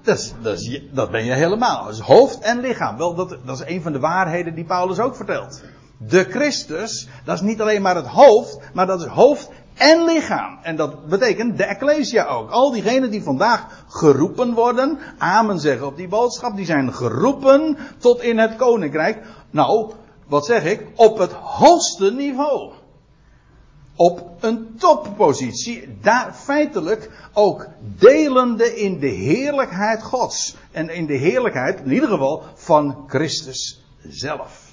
dat, dat, dat ben je helemaal. Is hoofd en lichaam. Wel, dat, dat is een van de waarheden die Paulus ook vertelt. De Christus, dat is niet alleen maar het hoofd, maar dat is hoofd en lichaam. En dat betekent de Ecclesia ook. Al diegenen die vandaag geroepen worden, amen zeggen op die boodschap, die zijn geroepen tot in het koninkrijk. Nou, wat zeg ik? Op het hoogste niveau op een toppositie, daar feitelijk ook delende in de heerlijkheid Gods. En in de heerlijkheid, in ieder geval, van Christus zelf.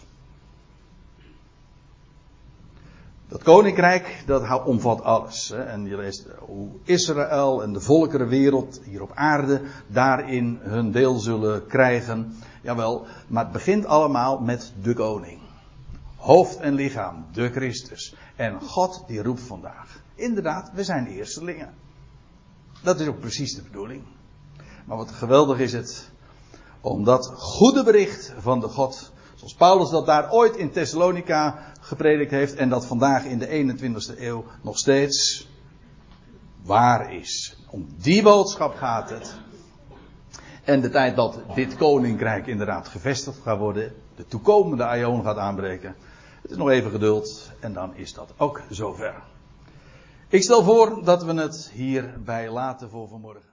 Dat koninkrijk, dat omvat alles. Hè. En je leest hoe Israël en de volkerenwereld hier op aarde daarin hun deel zullen krijgen. Jawel, maar het begint allemaal met de koning. Hoofd en lichaam, de Christus. En God die roept vandaag. Inderdaad, we zijn eerstelingen. Dat is ook precies de bedoeling. Maar wat geweldig is het om dat goede bericht van de God, zoals Paulus dat daar ooit in Thessalonica gepredikt heeft en dat vandaag in de 21ste eeuw nog steeds waar is. Om die boodschap gaat het. En de tijd dat dit koninkrijk inderdaad gevestigd gaat worden, de toekomende aion gaat aanbreken. Het is nog even geduld en dan is dat ook zover. Ik stel voor dat we het hierbij laten voor vanmorgen.